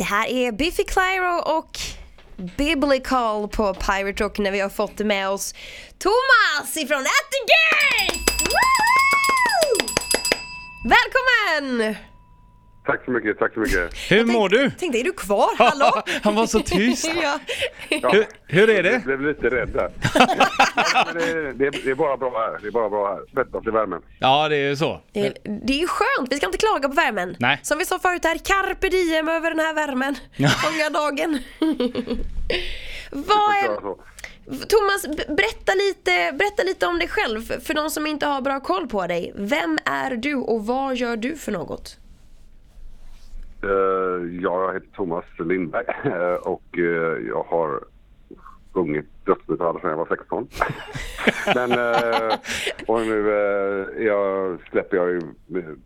Det här är Biffy Clyro och Biblical på Pirate Rock när vi har fått med oss Thomas ifrån At the Gate! Välkommen! Tack så mycket, tack så mycket. Hur mår du? Tänkte, är du kvar? Hallå? Han var så tyst. ja. Hur, hur är Jag det? blev lite rädd där. Det, det, är- det är bara bra här. Det är bara bra här. Svettas i värmen. Ja, det är ju så. Det är, det är ju skönt, vi ska inte klaga på värmen. Nej. Som vi sa förut här, carpe diem över den här värmen. Fånga dagen. Vad är, köra så. Thomas, berätta lite, berätta lite om dig själv för de som inte har bra koll på dig. Vem är du och vad gör du för något? Eh, Jag heter Thomas Lindberg eh, och eh, jag har sjungit dödsmetall sedan jag var 16. Men och nu jag släpper jag ju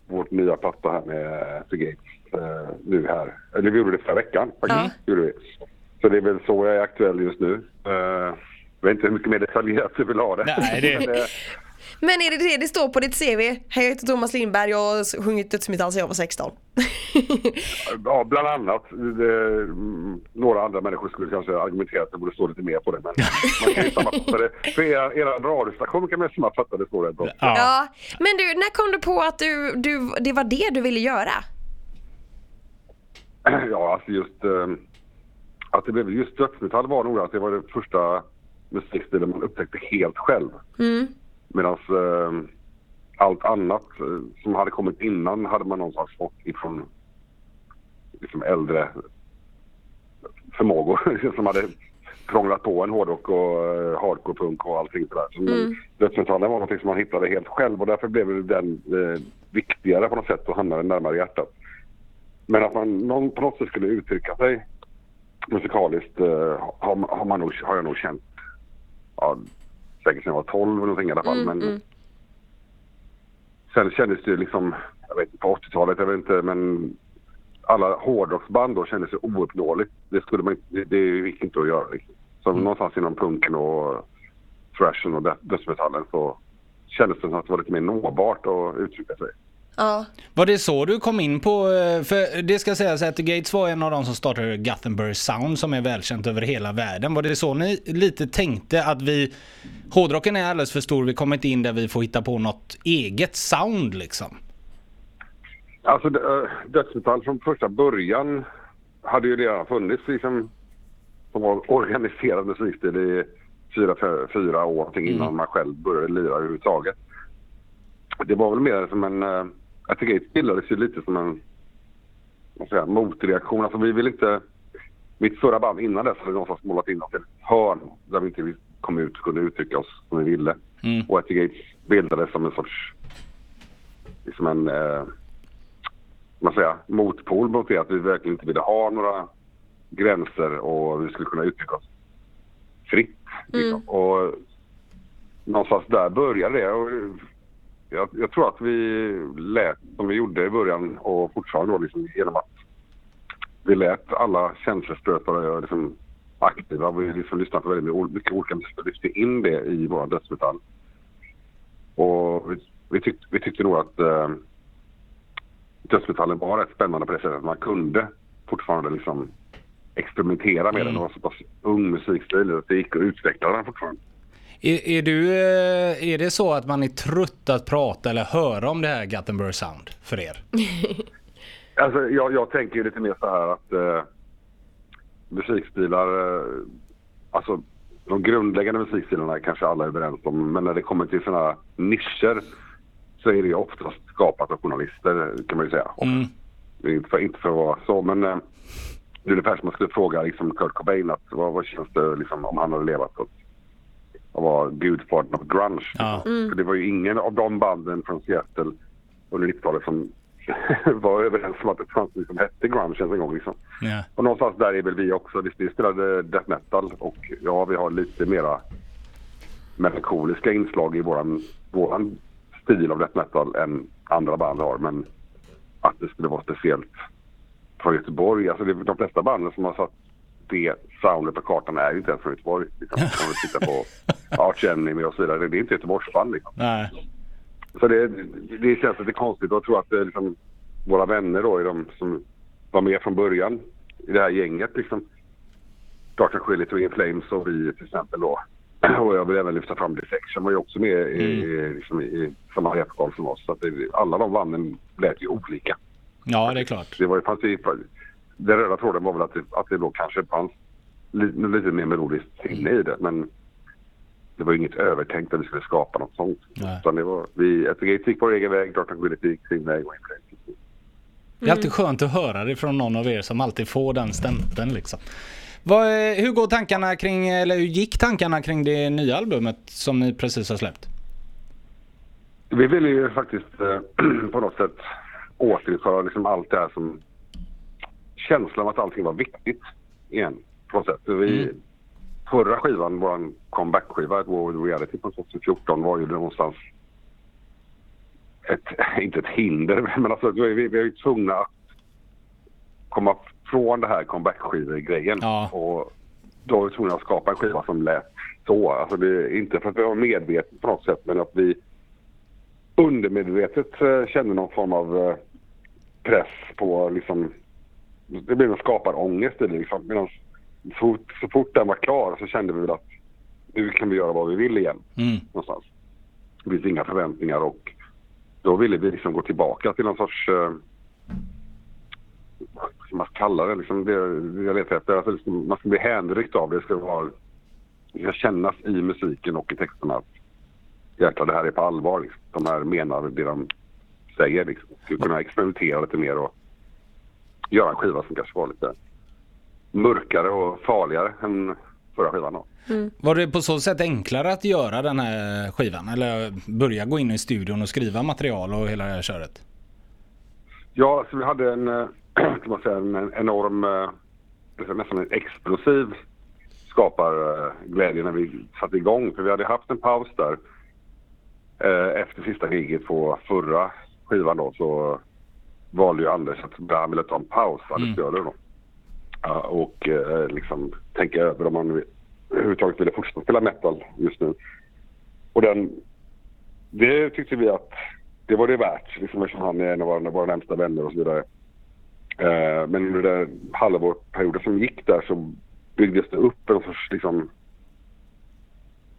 vårt nya platta här med The Gates nu här. Eller vi gjorde det förra veckan faktiskt. Gjorde vi. Så det är väl så jag är aktuell just nu. Jag vet inte hur mycket mer detaljerat du vill ha det. Nej, det- Men, Men är det det det står på ditt CV? Hej, jag heter Thomas Lindberg och har sjungit dödsmetall sedan jag var 16. Ja, bland annat. Det, mm, några andra människor skulle kanske argumentera att det borde stå lite mer på det. Men man kan ju sammanfatta det. För er, er radiostation kan man ju sammanfatta det står rätt bra. Ja. Ja, men du, när kom du på att du, du, det var det du ville göra? Ja, alltså just eh, att det blev just dödsmetall var nog att det var den första musikstilen man upptäckte helt själv. Mm. Medan eh, allt annat eh, som hade kommit innan hade man någonstans fått ifrån liksom äldre förmågor som hade krånglat på en hårdrock och eh, hardcore-punk och allting sådär. Så men Dödsmetallen var något som man hittade helt själv och därför blev den eh, viktigare på något sätt och hamnade närmare hjärtat. Men att man någon, på något sätt skulle uttrycka sig musikaliskt eh, har, har, man nog, har jag nog känt ja, säkert sedan jag var 12 eller någonting i alla fall. Mm, men mm. sen kändes det liksom, jag vet inte, på 80-talet, jag vet inte, men alla hårdrocksband då kändes ju ouppnåeligt. Det skulle man inte, det, det gick inte att göra liksom. Så någonstans inom punken och thrashen och dö- dödsmetallen så kändes det som att det var lite mer nåbart att uttrycka sig. Ja. Var det så du kom in på, eh, för det ska sägas att Gates var en av de som startade Gothenburg Sound som är välkänt över hela världen. Var det så ni lite tänkte att vi, hårdrocken är alldeles för stor, vi kommer inte in där vi får hitta på något eget sound liksom? Alltså äh, dödsmetall från första början hade ju redan funnits liksom som var organiserad musikstil i fyra, fy- fyra år någonting innan man själv började lira överhuvudtaget. Det var väl mer som en... Jag tycker det bildades ju lite som en säga, motreaktion. Alltså vi vill inte... Mitt förra band innan dess hade någonstans målat in oss i ett hörn där vi inte kom ut och kunde uttrycka oss som vi ville. Mm. Och Etty Gates bildades som en sorts... Liksom en... Eh, man säga, motpol mot det att vi verkligen inte ville ha några gränser och vi skulle kunna uttrycka oss fritt. Liksom. Och någonstans där började det. Och jag, jag tror att vi lät som vi gjorde i början och fortfarande då liksom genom att vi lät alla känslostötare liksom aktiva. Vi liksom lyssnade på väldigt mycket- olika musik och lyfte in det i vår dödsmetall. Och vi, vi, tyckte, vi tyckte nog att eh, dödsmetallen var rätt spännande på det sättet att man kunde fortfarande liksom experimentera med den. Det var så pass ung musikstil att det gick att utveckla den fortfarande. Är, är, du, eh, är det så att man är trött att prata eller höra om det här Gothenburg Sound för er? Alltså, jag, jag tänker lite mer så här att eh, musikstilar, eh, alltså de grundläggande musikstilarna kanske alla är överens om, men när det kommer till sådana nischer så är det ju oftast skapat av journalister kan man ju säga. Mm. Inte för, inte för att vara så, men eh, det är ungefär som man skulle fråga liksom, Kurt Cobain att, vad, vad känns det liksom, om han hade levat och, och var gudfadern av grunge. Ja. För det var ju ingen av de banden från Seattle under 90-talet som var överens om att det fanns som hette grunge ens en gång. Liksom. Ja. Och någonstans där är väl vi också. Vi, vi spelade death metal och ja, vi har lite mera melankoliska inslag i våran, våran stil av death metal än andra band har. Men att det skulle vara speciellt från Göteborg. Alltså det, de flesta banden som har satt det soundet på kartan är ju inte ens från Göteborg. Liksom. Om vi tittar på Arch Enemy och så vidare. Det är inte Göteborgsband liksom. Nej. Så det, det känns lite konstigt jag tror att det liksom, våra vänner då är de som var med från början i det här gänget liksom. Dark Tranquility och In Flames och vi till exempel då. Och jag vill även lyfta fram Defection var ju också med i, Mm. liksom, i, samma repkval som oss. Så att det, alla de banden lät ju olika. Ja, det är klart. Det var ju, fanns den röda tråden var väl att det, att det då kanske fanns li, lite mer melodiskt sinne i det. Men det var ju inget övertänkt att vi skulle skapa något sånt. Nej. Utan det var, vi, Ettergate gick vår egen väg, Dark Tranquility gick sin väg och In Flames gick sin. Det är alltid skönt att höra det från någon av er som alltid får den stämpeln liksom. Vad, hur går tankarna kring, eller hur gick tankarna kring det nya albumet som ni precis har släppt? Vi ville ju faktiskt eh, på något sätt återinföra liksom allt det här som känslan av att allting var viktigt igen. På något sätt. Vi, Mm. Förra skivan, vår comeback-skiva, ett War with Reality från 2014 var ju någonstans ett, inte ett hinder, men alltså vi, vi, vi är ju tvungna att komma från det här comeback-skivor-grejen. Ja. Och då var vi tvungna att skapa en skiva som lät så. Alltså det inte för att vi var medvetna på något sätt, men att vi undermedvetet eh, kände någon form av eh, press på liksom... Det blev en skaparångest i det liksom. Medan så, så fort den var klar så kände vi väl att nu kan vi göra vad vi vill igen Mm. någonstans. Det finns inga förväntningar och då ville vi liksom gå tillbaka till någon sorts... Eh, vad ska man kalla det? Liksom det jag letar efter. Alltså, liksom, man ska bli hänryckt av det. Det ska, vara, det ska kännas i musiken och i texterna att jäklar, det här är på allvar. Liksom. De här menar det de säger. Liksom. Skulle kunna experimentera lite mer och göra en skiva som kanske var lite mörkare och farligare än förra skivan. Då. Var det på så sätt enklare att göra den här skivan? Eller börja gå in i studion och skriva material och hela det här köret? Ja, så vi hade en, eh, kan man säga, en enorm, eh, liksom nästan en explosiv skaparglädje när vi satte igång. För vi hade haft en paus där. Eh, Efter sista giget på förra skivan då så valde ju Anders att han ville ta en paus, Anders Mm. Björler då. Ja, och eh, liksom tänka över om han överhuvudtaget ville fortsätta spela metal just nu. Och den, det tyckte vi att det var det värt, liksom, eftersom han är en av våra, våra närmsta vänner och så vidare. Eh, men under den halvårsperioden som gick där så byggdes det upp en sorts liksom,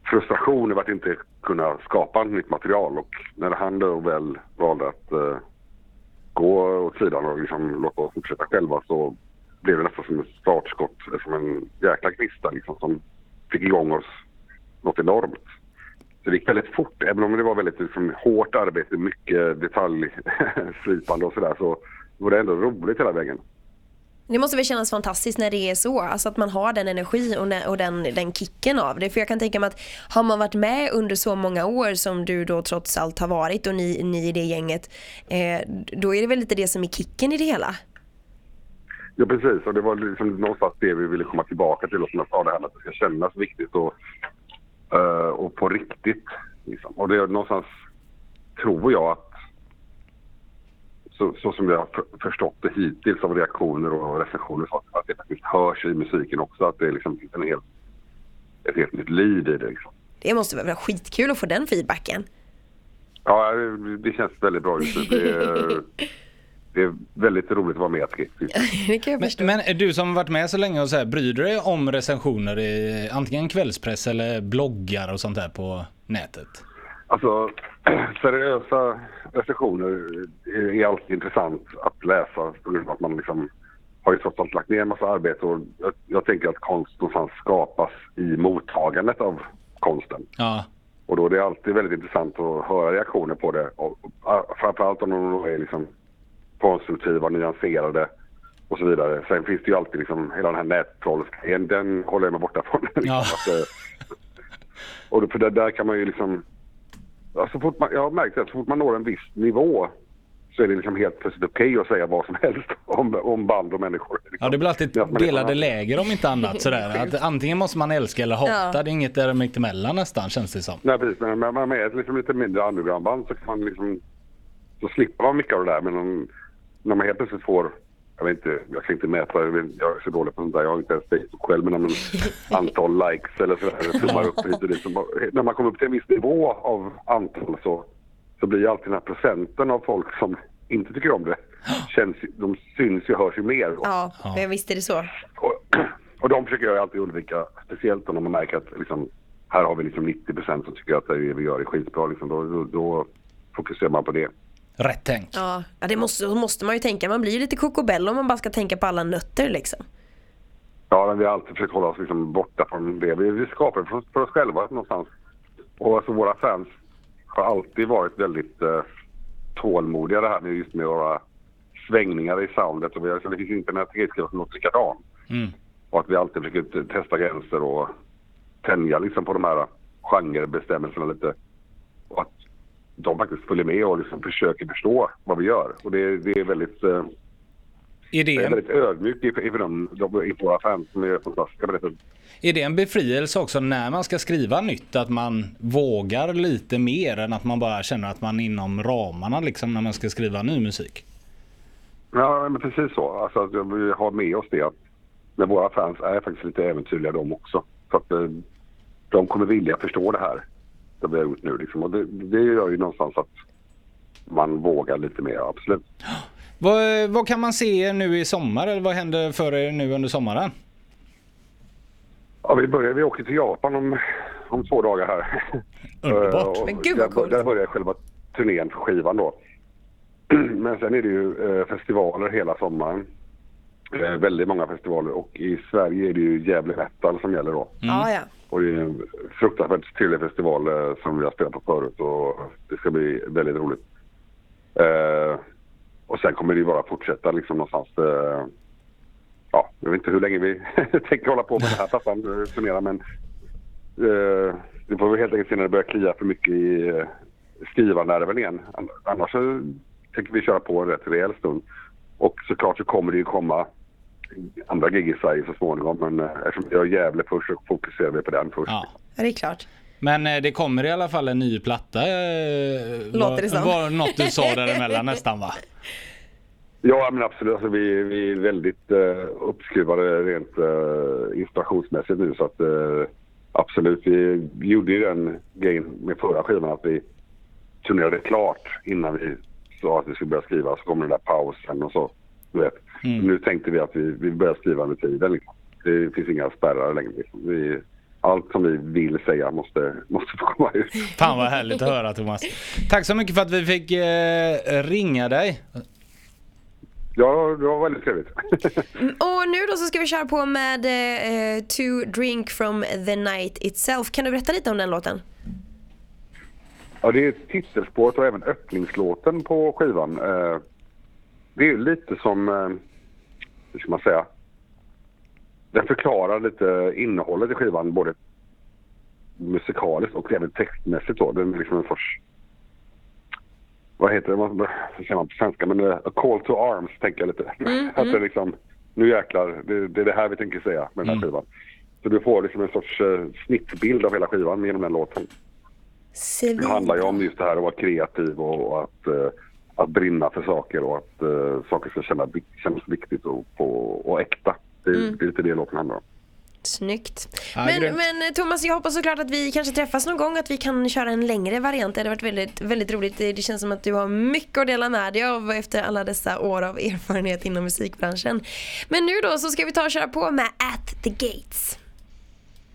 frustration över att inte kunna skapa nytt material. Och när han då väl valde att eh, gå åt sidan och liksom låta oss fortsätta själva så blev det nästan som ett startskott, som en jäkla gnista liksom, som fick igång oss något enormt. Så det gick väldigt fort, även om det var väldigt liksom, hårt arbete, mycket detaljslipande och sådär så var det ändå roligt hela vägen. Det måste väl kännas fantastiskt när det är så, alltså att man har den energi och, och den, den kicken av det. För jag kan tänka mig att har man varit med under så många år som du då trots allt har varit och ni, ni i det gänget, eh, då är det väl lite det som är kicken i det hela? Ja precis, och det var liksom någonstans det vi ville komma tillbaka till och som jag sa det här med att det ska kännas viktigt och, eh, och på riktigt. Liksom. Och det är någonstans, tror jag att så, så som jag har för- förstått det hittills av reaktioner och recensioner så att det faktiskt hörs i musiken också att det är liksom en helt, ett helt nytt liv i det. Liksom. Det måste vara skitkul att få den feedbacken. Ja, det- känns väldigt bra just nu. Det är, det är väldigt roligt att vara med. Men, men du som varit med så länge och så här, bryr du dig om recensioner i antingen kvällspress eller bloggar och sånt där på nätet? Alltså, seriösa recensioner är alltid intressant att läsa på grund av att man liksom har ju trots allt lagt ner en massa arbete och jag, jag tänker att konst någonstans skapas i mottagandet av konsten. Ja, Och då är det alltid väldigt intressant att höra reaktioner på det. Och, och, framförallt om de är liksom konstruktiva, nyanserade och så vidare. Sen finns det ju alltid liksom hela den här nättrollsgrejen, den håller jag mig borta från. Ja. eh, och då- för det, där kan man ju liksom... Ja, så fort man, jag har märkt att så fort man når en viss nivå så är det liksom helt plötsligt okej att säga vad som helst om, om band och människor. Liksom. ja det blir alltid delade läger om inte annat sådär. Att antingen måste man älska eller hata, Ja. det är inget där mittemellan nästan känns det som. Nej precis, men när man är med ett liksom lite mindre undergroundband så kan man liksom... Så slipper man mycket av det där men om, när man helt plötsligt får... Jag vet inte, jag kan inte mäta, jag är så dålig på sånt där, jag har inte ens Facebook själv men om antal likes eller sådär, tummar upp hit och dit. Så När man kommer upp till en viss nivå av antal så, så blir ju alltid den här procenten av folk som inte tycker om det, känns, de syns ju och hörs ju mer. då. Ja, men visst är det så. Och, och de försöker jag alltid undvika, speciellt om man märker att liksom, här har vi liksom 90 procent som tycker att det vi gör är skitbra. Liksom, då, då, då fokuserar man på det. Rätt tänk. Ja, ja det måste, måste man ju tänka. Man blir ju lite kokobello om man bara ska tänka på alla nötter liksom. Ja, men vi har alltid försökt hålla oss liksom borta från det. Vi, vi skapar för, för oss själva någonstans. Och alltså, våra fans har alltid varit väldigt eh, tålmodiga det här med just med våra svängningar i soundet. Och vi, alltså, det finns inte en artikelskriva som låter likadan. Mm. Och att vi alltid försöker t- testa gränser och tänja liksom på de här genrebestämmelserna lite. Och att de faktiskt följer med och liksom försöker förstå vad vi gör. Och det, det är väldigt, eh, det är Idén, väldigt ödmjukt inför de, inför våra fans som är fantastiska på det sättet. är det en befrielse också när man ska skriva nytt att man vågar lite mer än att man bara känner att man är inom ramarna liksom när man ska skriva ny musik? Ja, men precis så. Alltså att vi har med oss det att men våra fans är faktiskt lite äventyrliga de också. Så att eh, de kommer vilja förstå det här som vi har gjort nu liksom. Och det, det gör ju någonstans att man vågar lite mer, absolut. Vad, vad kan man se nu i sommar eller vad händer för er nu under sommaren? Ja, vi börjar, vi åker till Japan om, om två dagar här. Underbart. Eh, Men gud, vad där, coolt. där börjar själva turnén för skivan då. Men sen är det ju eh, festivaler hela sommaren. Eh, väldigt många festivaler och i Sverige är det ju Gävle Metal som gäller då. Ja, ja. Och det är en fruktansvärt trevlig festival eh, som vi har spelat på förut och det ska bli väldigt roligt. Eh, och sen kommer det ju bara fortsätta liksom någonstans. Eh, ja, jag vet inte hur länge vi tänker hålla på med den här plattan, eh, turnera men eh, det får vi helt enkelt se när det börjar klia för mycket i eh, skrivarnerven igen. Annars så tänker vi köra på en rätt rejäl stund. Och såklart så kommer det ju komma andra gig i Sverige så småningom men eh, eftersom vi har Gävle först så fokuserar vi på den först. Ja. det är klart. Men eh, det kommer i alla fall en ny platta. eh, Låter det som. var, något du sa däremellan nästan va? Ja men absolut, alltså, vi, vi är väldigt uh, uppskruvade rent uh, inspirationsmässigt nu så att eh, absolut, vi, vi gjorde ju den grejen med förra skivan att vi turnerade klart innan vi sa att vi skulle börja skriva så kom den där pausen och så. Du vet. Mm. Nu tänkte vi att vi, vi börjar skriva under tiden. Liksom. Det finns inga spärrar längre. Liksom. Vi, allt som vi vill säga måste, måste få komma ut. Fan vad härligt att höra Thomas. Tack så mycket för att vi fick eh, ringa dig. Ja, det var väldigt trevligt. Och nu då så ska vi köra på med eh, To Drink from the Night Itself. Kan du berätta lite om den låten? Ja, det är titelspåret och även öppningslåten på skivan. Eh, det är ju lite som, eh, hur ska man säga? Den förklarar lite innehållet i skivan både musikaliskt och även textmässigt då. Den är liksom en sorts, vad heter det, vad säger man på svenska, men eh, a call to arms tänker jag lite. att det är liksom, nu jäklar, det, det är det här vi tänker säga med den här skivan. Så du får liksom en sorts eh, snittbild av hela skivan genom den låten. Det handlar ju om just det här att vara kreativ och, och att, eh, att brinna för saker och att eh, saker ska känna, kännas viktigt och, och, och äkta. Det, Mm. det är lite det låten handlar om. Snyggt. Ja, men, men eh, Thomas, jag hoppas såklart att vi kanske träffas någon gång, att vi kan köra en längre variant. Det hade varit väldigt, väldigt roligt. Det det känns som att du har mycket att dela med dig av efter alla dessa år av erfarenhet inom musikbranschen. Men nu då så ska vi ta och köra på med At the Gates.